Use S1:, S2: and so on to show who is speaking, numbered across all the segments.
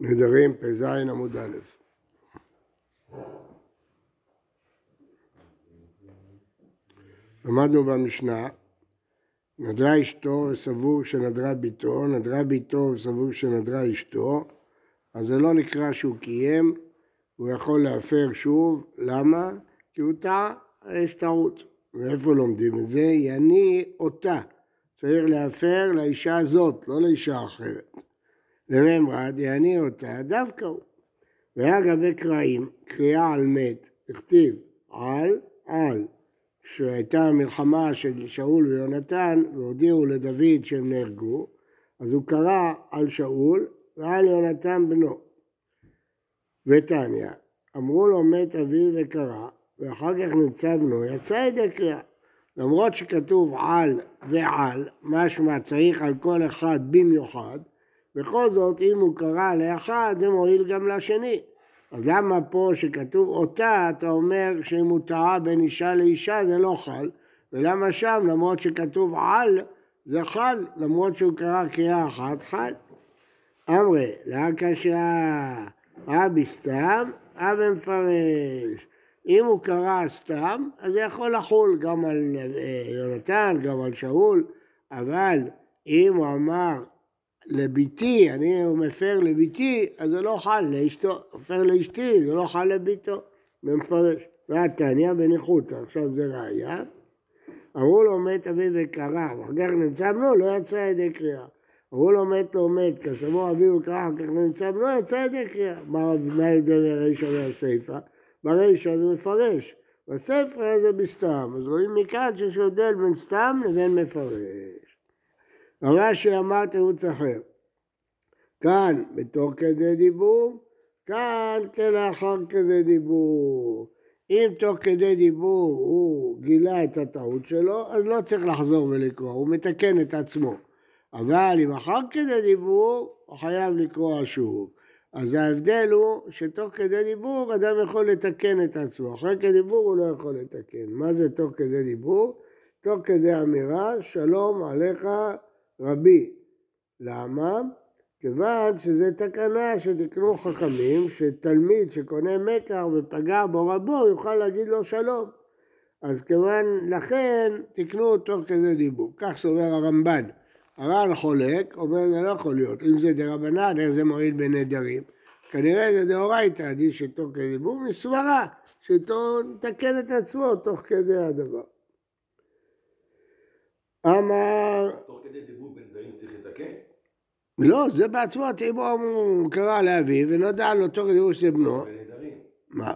S1: נדרים פ"ז עמוד א'. למדנו במשנה, נדרה אשתו וסבור שנדרה ביתו, נדרה ביתו וסבור שנדרה אשתו, אז זה לא נקרא שהוא קיים, הוא יכול להפר שוב, למה? כי הוא טעה, יש טעות. ואיפה לומדים את זה? יני אותה. צריך להפר לאישה הזאת, לא לאישה אחרת. לממרד יעני אותה דווקא הוא. והיה גבי קרעים, קריאה על מת, הכתיב על, על, שהייתה מלחמה של שאול ויונתן והודיעו לדוד שהם נהרגו, אז הוא קרא על שאול ועל יונתן בנו. ותניא, אמרו לו מת אביו וקרא, ואחר כך נמצא בנו, יצא ידי קריאה. למרות שכתוב על ועל, משמע צריך על כל אחד במיוחד, בכל זאת, אם הוא קרא לאחד, זה מועיל גם לשני. אז למה פה שכתוב אותה, אתה אומר שאם הוא טעה בין אישה לאישה זה לא חל, ולמה שם, למרות שכתוב על, זה חל, למרות שהוא קרא קריאה אחת, חל. אמרי, להקשה, אבי סתם, אבי מפרש. אם הוא קרא סתם, אז זה יכול לחול גם על אה, יונתן, גם על שאול, אבל אם הוא אמר לביתי, אני מפר לביתי, אז זה לא חל לאשתו, מפר לאשתי, זה לא חל לביתו, במפרש. והתניא בניחותא, עכשיו זה ראייה. אמרו לו מת אביו וקרא, ואחר כך נמצא בנו, לא יצא ידי קריאה. אמרו לו מת לא מת, כסבור אביו וקרא, אחר כך נמצא בנו, יצא ידי קריאה. מה ההבדל בין הרישא והסיפא? ברישא זה מפרש, בספר זה בסתם. אז רואים מכאן שיש הבדל בין סתם לבין מפרש. רש"י אמר תירוץ אחר. כאן בתוך כדי דיבור, כאן כלאחר כדי דיבור. אם תוך כדי דיבור הוא גילה את הטעות שלו, אז לא צריך לחזור ולקרוא, הוא מתקן את עצמו. אבל אם אחר כדי דיבור, הוא חייב לקרוא שוב. אז ההבדל הוא שתוך כדי דיבור אדם יכול לתקן את עצמו, אחרי כדי דיבור הוא לא יכול לתקן. מה זה תוך כדי דיבור? תוך כדי אמירה, שלום עליך רבי. למה? כיוון שזו תקנה שתקנו חכמים, שתלמיד שקונה מקר ופגע בו רבו, יוכל להגיד לו שלום. אז כיוון לכן תקנו תוך כדי דיבור. כך סובר הרמב"ן. הר"ן חולק, אומר זה לא יכול להיות. אם זה דרבנן, איך זה מועיל בנדרים? כנראה זה דאורייתא, עדיף שתוך כדי דיבור, מסברה, שתתקן את עצמו תוך כדי הדבר. אמר...
S2: תוך כדי דיבור בין דברים צריך לתקן?
S1: לא, זה בעצמו, אם הוא קרא לאביו ונודע לו תוך כדי דיבור שזה בנו. מה?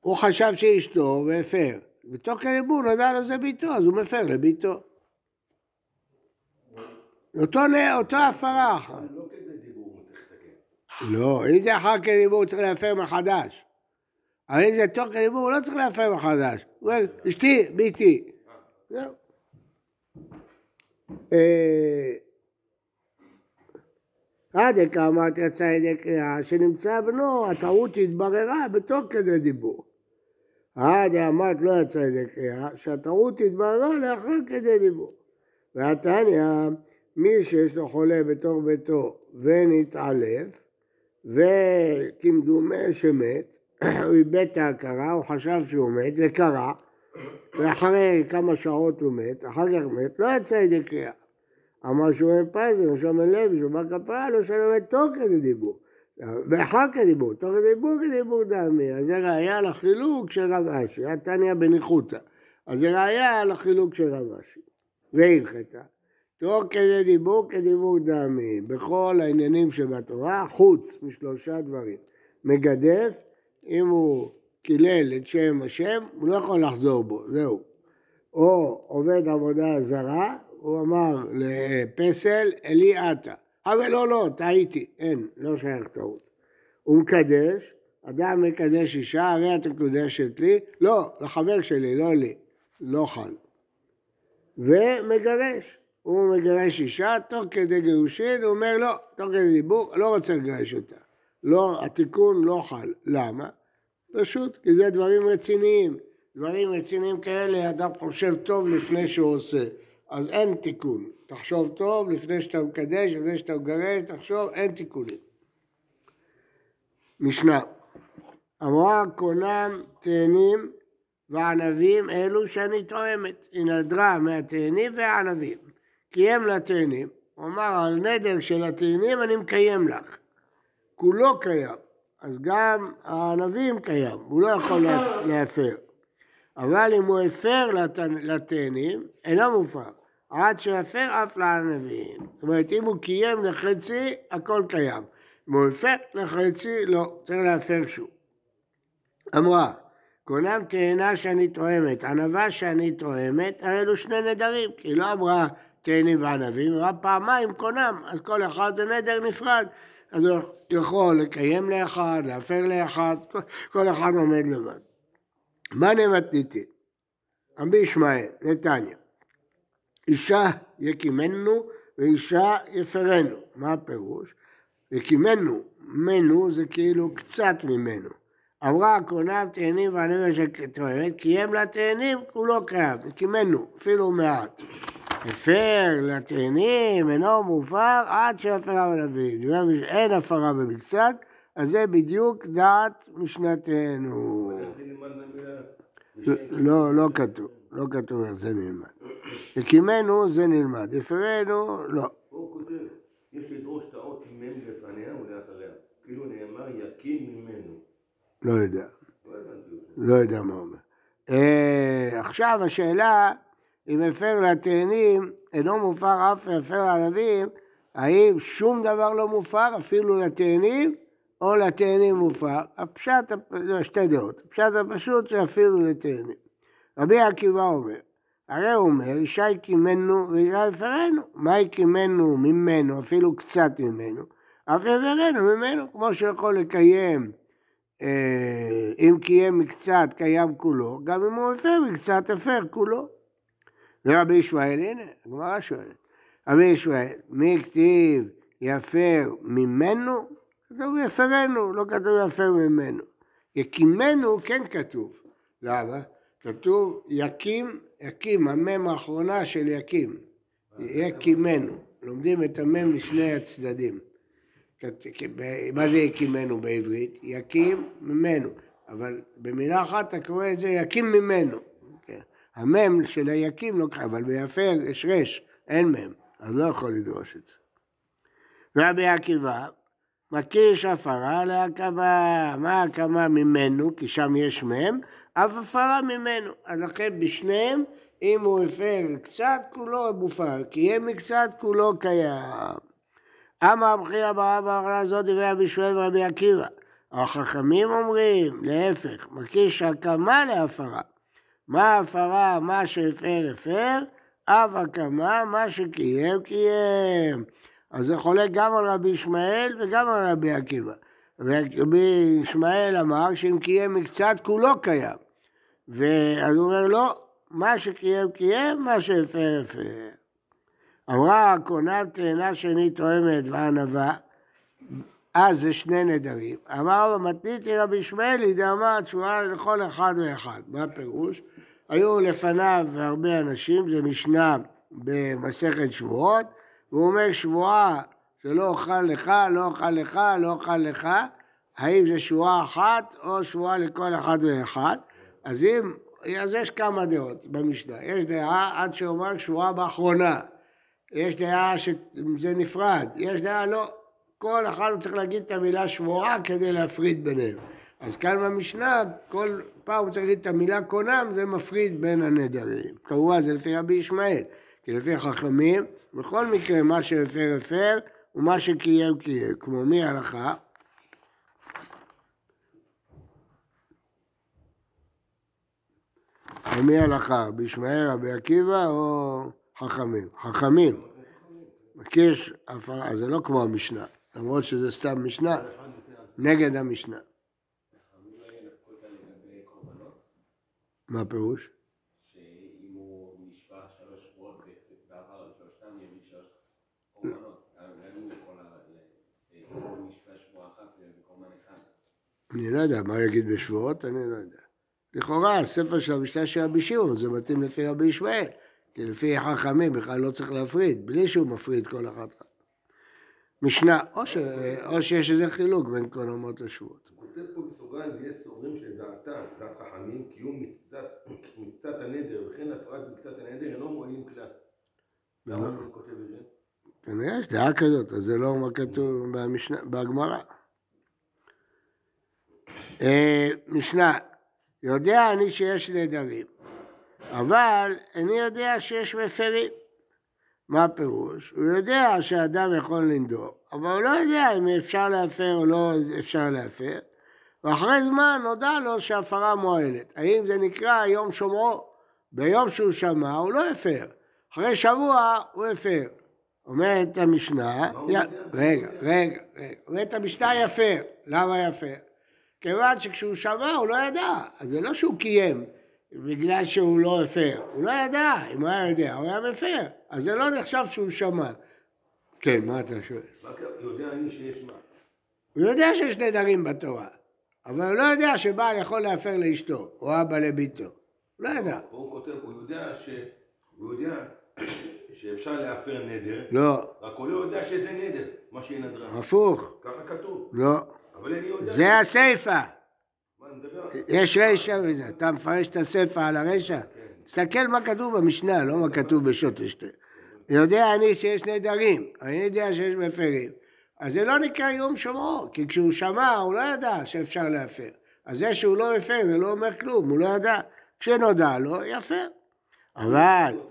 S1: הוא חשב שאשתו והפר. ותוך כדי דיבור נודע לו זה ביתו, אז הוא מפר לביתו. אותו, אותו הפרה אחת.
S2: לא.
S1: לא, אם זה אחר כדי דיבור הוא צריך להפר מחדש. אבל אם זה תוך כדי דיבור הוא לא צריך להפר מחדש. הוא אומר, אשתי, ביתי. זהו. עד כאמרת יצא ידי קריאה שנמצא בנו, הטעות התבררה בתוך כדי דיבור. עד אמרת לא יצא ידי קריאה, שהטעות התבררה לאחר כדי דיבור. והתניא, מי שיש לו חולה בתוך ביתו ונתעלף, וכמדומה שמת, הוא איבד את ההכרה, הוא חשב שהוא מת וקרא, ואחרי כמה שעות הוא מת, אחר כך מת, לא יצא ידי קריאה. אמר שמואל פייזר, שמואל לוי, שמואל כפרה, לא שלם את תוך. ואחר כדי דיבור, תוך דיבור כדיבור דמי, אז זה ראייה לחילוק של רב אשי, היה תניא בניחותא. אז זה ראייה לחילוק של רב אשי. והלכתה. תוך כדי דיבור כדיבור דמי, בכל העניינים שבתורה, חוץ משלושה דברים. מגדף, אם הוא קילל את שם השם, הוא לא יכול לחזור בו, זהו. או עובד עבודה זרה, הוא אמר לפסל, אלי עטה. אבל לא, לא, טעיתי, אין, לא שייך טעות. הוא מקדש, אדם מקדש אישה, הרי את מקודשת לי, לא, לחבר שלי, לא לי, לא חל. ומגרש, הוא מגרש אישה, תוך כדי גירושין, הוא אומר לא, תוך כדי דיבור, לא רוצה לגרש אותה. לא, התיקון לא חל. למה? פשוט, כי זה דברים רציניים. דברים רציניים כאלה, אדם חושב טוב לפני שהוא עושה. אז אין תיקון. תחשוב טוב לפני שאתה מקדש, לפני שאתה מגרש, תחשוב, אין תיקונים. משנה, אמרה קונם תאנים וענבים אלו שאני תואמת. היא נדרה מהתאנים והענבים. קיים לתאנים, הוא אמר על נדר של התאנים אני מקיים לך. כולו קיים, אז גם הענבים קיים, הוא לא יכול להפר. אבל אם הוא הפר לתאנים, אינו מופר. עד שיפר אף לענבים. זאת אומרת, אם הוא קיים לחצי, הכל קיים. אם הוא הפר לחצי, לא, צריך להפר שוב. אמרה, קונם תאנה שאני תואמת, ענבה שאני תואמת, הרי אלו שני נדרים, היא לא אמרה תאנים וענבים, אמרה פעמיים קונם, אז כל אחד זה נדר נפרד. אז הוא יכול לקיים לאחד, להפר לאחד, כל אחד עומד לבד. מה נמתניתי? רבי ישמעאל, נתניה. אישה יקימנו ואישה יפרנו. מה הפירוש? יקימנו, מנו זה כאילו קצת ממנו. אמרה הקונה תאנים והנבש שתואמת, קיים לתאנים כולו קיים, יקימנו, אפילו מעט. הפר לתאנים אינו מופר עד שהפרה בנביא. אין הפרה במקצת, אז זה בדיוק דעת משנתנו. לא, לא כתוב, לא כתוב איך זה נלמד. הקימנו זה נלמד, הפרנו לא.
S2: הוא כותב, יש לדרוש את האות ממנו לפניה ולאחריה. כאילו נאמר יקים ממנו.
S1: לא יודע. לא יודע מה אומר. אה, עכשיו השאלה, אם הפר לתאנים אינו מופר אף הפר לענבים, האם שום דבר לא מופר אפילו לתאנים או לתאנים מופר? הפשט, זה שתי דעות. הפשט הפשוט זה אפילו לתאנים. רבי עקיבא אומר, הרי הוא אומר, אישה הקימנו ואישה יפרנו. מה הקימנו ממנו, אפילו קצת ממנו? אף יפרנו ממנו, כמו שיכול לקיים, אה, אם קיים מקצת, קיים כולו, גם אם הוא הפר מקצת, הפר כולו. ורבי ישמעאל, הנה, הגמרא שואלת, רבי ישמעאל, מי כתיב יפר ממנו? כתוב יפרנו, לא כתוב יפר ממנו. יקימנו כן כתוב. למה? כתוב יקים, יקים, המם האחרונה של יקים. יקימנו. לומדים את המם משני הצדדים. מה זה יקימנו בעברית? יקים ממנו. אבל במילה אחת אתה קורא את זה יקים ממנו. כן. המם של היקים לא קיים, אבל ביפר יש רש, אין מם, אז לא יכול לדרוש את זה. רבי עקיבא, מקיש הפרה להקמה, מה הקמה ממנו, כי שם יש מם, אף הפרה ממנו. אז לכן בשניהם, אם הוא הפר קצת, כולו מופר, כי יהיה מקצת, כולו קיים. אמר רבי אברהם באמרה הזאת דברי רבי שמואל ורבי עקיבא. החכמים אומרים, להפך, מקיש הקמה להפרה. מה הפרה, מה שהפר, הפר, אף הקמה, מה שקיים, קיים. אז זה חולק גם על רבי ישמעאל וגם על רבי עקיבא. רבי ישמעאל אמר שאם קיים מקצת כולו קיים. ואז הוא אומר לא, מה שקיים קיים, מה שהפר הפר. אמרה הקונה תאנה שני תואמת וענווה, אז זה שני נדרים. אמר במתניתי רבי ישמעאלי דאמר תשובה לכל אחד ואחד. מה הפירוש? היו לפניו הרבה אנשים, זה משנה במסכת שבועות, והוא אומר שבועה שלא אוכל לך, לא אוכל לך, לא אוכל לך, האם זה שבועה אחת או שבועה לכל אחד ואחד? אז אם, אז יש כמה דעות במשנה. יש דעה עד שאומר שבועה באחרונה. יש דעה שזה נפרד. יש דעה לא. כל אחד צריך להגיד את המילה שבועה כדי להפריד ביניהם. אז כאן במשנה, כל פעם הוא צריך להגיד את המילה קונם, זה מפריד בין הנדרים. כמובן זה לפי רבי ישמעאל, כי לפי חכמים, בכל מקרה מה שהפר הפר ומה שקיים קיים. כמו מי הלכה? ומי הלכה? בישמעאל, רבי עקיבא או חכמים? חכמים. מקיש הפרה, זה לא כמו המשנה, למרות שזה סתם משנה, נגד המשנה. מה הפירוש? אני לא יודע, מה יגיד בשבועות? אני לא יודע. לכאורה, הספר של המשנה של רבי שמעון, זה מתאים לפי רבי ישמעאל. כי לפי חכמים בכלל לא צריך להפריד, בלי שהוא מפריד כל אחת. משנה, או, ש... או שיש איזה חילוק בין כל אומות לשבועות.
S2: כותב פה בסוגריים, ויש סוברים שלדעתם, דעת חכמים, קיום מקצת- הנדר וכן הפרעת מקצת הנדר אינו מועילים כלל. למה הוא כותב את זה?
S1: כנראה יש דעה כזאת, אז זה לא מה כתוב במשנה, בגמרא. אה, משנה, יודע אני שיש נדרים, אבל איני יודע שיש מפרים. מה הפירוש? הוא יודע שאדם יכול לנדור, אבל הוא לא יודע אם אפשר להפר או לא אפשר להפר, ואחרי זמן נודע לו שהפרה מועלת. האם זה נקרא יום שומרו? ביום שהוא שמע הוא לא הפר, אחרי שבוע הוא הפר. אומרת המשנה? רגע, רגע, רגע, אומרת המשנה יפר, למה יפר? כיוון שכשהוא שמע הוא לא ידע, אז זה לא שהוא קיים בגלל שהוא לא הפר, הוא לא ידע, אם הוא היה יודע, הוא היה מפר, אז זה לא נחשב שהוא שמע. כן, מה אתה שואל?
S2: יודע שיש מה?
S1: הוא יודע שיש נדרים בתורה, אבל הוא לא יודע שבעל יכול להפר לאשתו, או אבא לביתו. הוא לא ידע.
S2: הוא כותב, הוא יודע ש... הוא יודע שאפשר להפר נדר,
S1: לא,
S2: רק הוא לא יודע שזה נדר, מה שהיא נדרה.
S1: הפוך,
S2: ככה כתוב.
S1: לא. זה הסיפא. יש רשע וזה, אתה מפרש את הסיפא על הרשע? תסתכל מה כתוב במשנה, לא מה כתוב בשוטשטיין. יודע אני שיש נדרים, אני יודע שיש מפרים. אז זה לא נקרא יום שומרו, כי כשהוא שמע הוא לא ידע שאפשר להפר. אז זה שהוא לא הפר זה לא אומר כלום, הוא לא ידע. כשנודע לו, יפר. אבל,
S2: יום.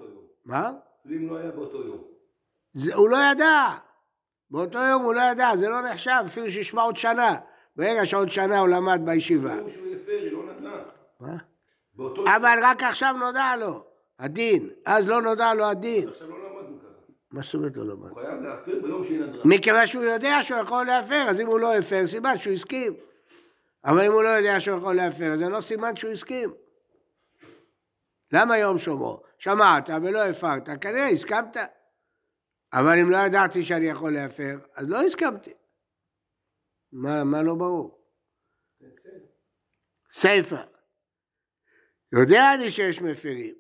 S1: מה?
S2: אם לא היה באותו יום.
S1: הוא לא ידע. באותו יום הוא לא ידע, זה לא נחשב, אפילו שישמע עוד שנה. ברגע שעוד שנה הוא למד בישיבה.
S2: לא
S1: אבל רק עכשיו נודע לו, הדין. אז לא נודע לו הדין.
S2: לא.
S1: מה זאת אומרת לא למד?
S2: הוא חייב להפר ביום שהיא נדרה.
S1: מכיוון שהוא יודע שהוא יכול להפר, אז אם הוא לא הפר, סימן שהוא הסכים. אבל אם הוא לא יודע שהוא יכול להפר, זה לא סימן שהוא הסכים. למה יום שומרו? שמעת ולא הפרת, כנראה הסכמת. אבל אם לא ידעתי שאני יכול להפר, אז לא הסכמתי. מה, מה לא ברור? סיפא. יודע אני שיש מפרים.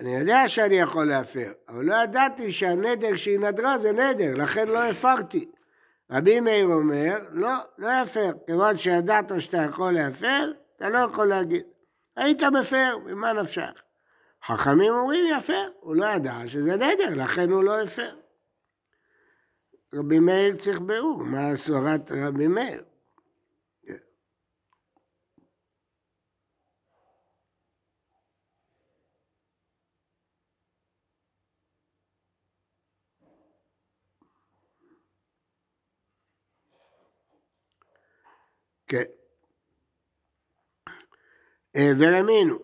S1: אני יודע שאני יכול להפר, אבל לא ידעתי שהנדר שהיא נדרה זה נדר, לכן לא הפרתי. רבי מאיר אומר, לא, לא יפר, כיוון שידעת שאתה יכול להפר, אתה לא יכול להגיד. היית מפר, ממה נפשך? חכמים אומרים יפר, הוא לא ידע שזה נדר, לכן הוא לא הפר. רבי מאיר צריך ביאור, מה סברת רבי מאיר? כן. אה, ורמינו,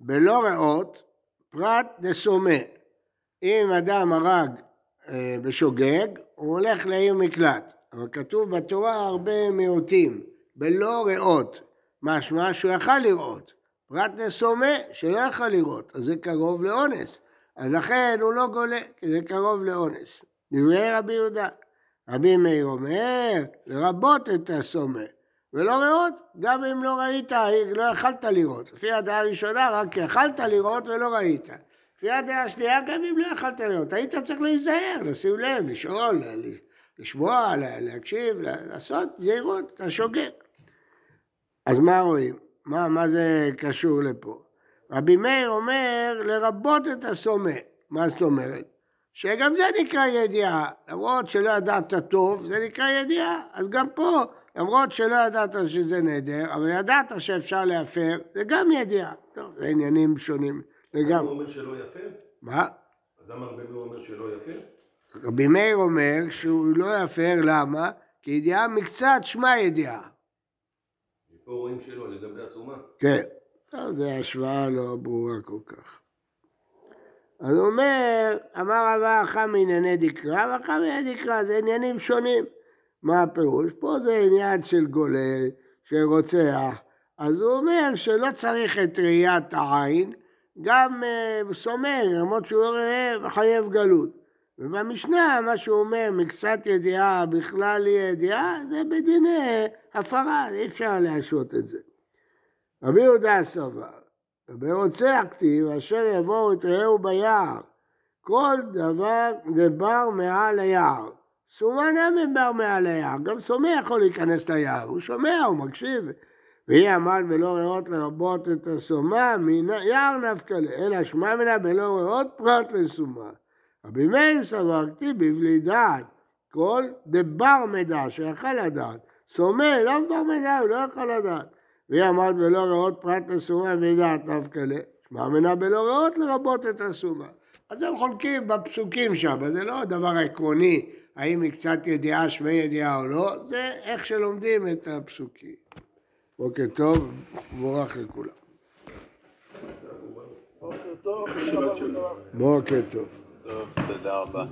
S1: בלא ראות, פרט דסומה. אם אדם הרג בשוגג, הוא הולך לעיר מקלט. אבל כתוב בתורה הרבה מיעוטים, בלא ראות, משמע שהוא יכל לראות. פרט דסומה, שלא יכל לראות, אז זה קרוב לאונס. אז לכן הוא לא גולה, כי זה קרוב לאונס. דברי רבי יהודה. רבי מאיר אומר, לרבות את הסומה. ולא ראות, גם אם לא ראית, לא יכלת לראות. לפי הדעה הראשונה, רק יכלת לראות ולא ראית. לפי הדעה השנייה, גם אם לא יכלת לראות, היית צריך להיזהר, לשים לב, לשאול, לשמוע, לה- להקשיב, לה- לעשות זהירות, אתה שוגג. אז מה רואים? מה, מה זה קשור לפה? רבי מאיר אומר, לרבות את הסומה. מה זאת אומרת? שגם זה נקרא ידיעה, למרות שלא ידעת טוב, זה נקרא ידיעה. אז גם פה, למרות שלא ידעת שזה נדר, אבל ידעת שאפשר להפר, זה גם ידיעה. טוב, זה עניינים שונים
S2: הוא
S1: לגמרי.
S2: אומר שלא יפר?
S1: מה?
S2: אז למה רבי מאיר אומר שלא יפר?
S1: רבי מאיר אומר שהוא לא יפר, למה? כי ידיעה מקצת שמע ידיעה.
S2: פה רואים שלא, לגבי הסומה.
S1: כן. טוב, זו השוואה לא ברורה כל כך. אז הוא אומר, אמר רבה אחא מענייני דקרא ואחא מענייני דקרא, זה עניינים שונים. מה הפירוש? פה זה עניין של גולה, של רוצח. אז הוא אומר שלא צריך את ראיית העין, גם uh, סומר, למרות שהוא לא מחייב גלות. ובמשנה, מה שהוא אומר, מקצת ידיעה בכלל ידיעה, זה בדיני הפרה, אי אפשר להשעות את זה. רבי יהודה סבר, ברוצח כתיב, אשר יבואו את רעהו ביער, כל דבר דבר מעל היער, סומה נמי בר מעל היער, גם סומה יכול להיכנס ליער, הוא שומע, הוא מקשיב. והיא עמד בלא ריאות לרבות את הסומה, מיער נפקא לה, אלא שמע מנה בלא ריאות פרט לסומה. רבי מאיר סבר כתיב בבלי דעת, כל דבר מידע שיכל לדעת. סומה לא דבר מידע, הוא לא יכול לדעת. והיא עמד בלא ריאות פרט לסומה ודעת נפקא לה, שמע מנה בלא ריאות לרבות את הסומה. אז הם חולקים בפסוקים שם, זה לא דבר עקרוני, האם היא קצת ידיעה, שווה ידיעה או לא, זה איך שלומדים את הפסוקים. בוקר טוב, מבורך לכולם.
S3: בוקר טוב,
S1: בוקר טוב.
S3: טוב, תודה רבה.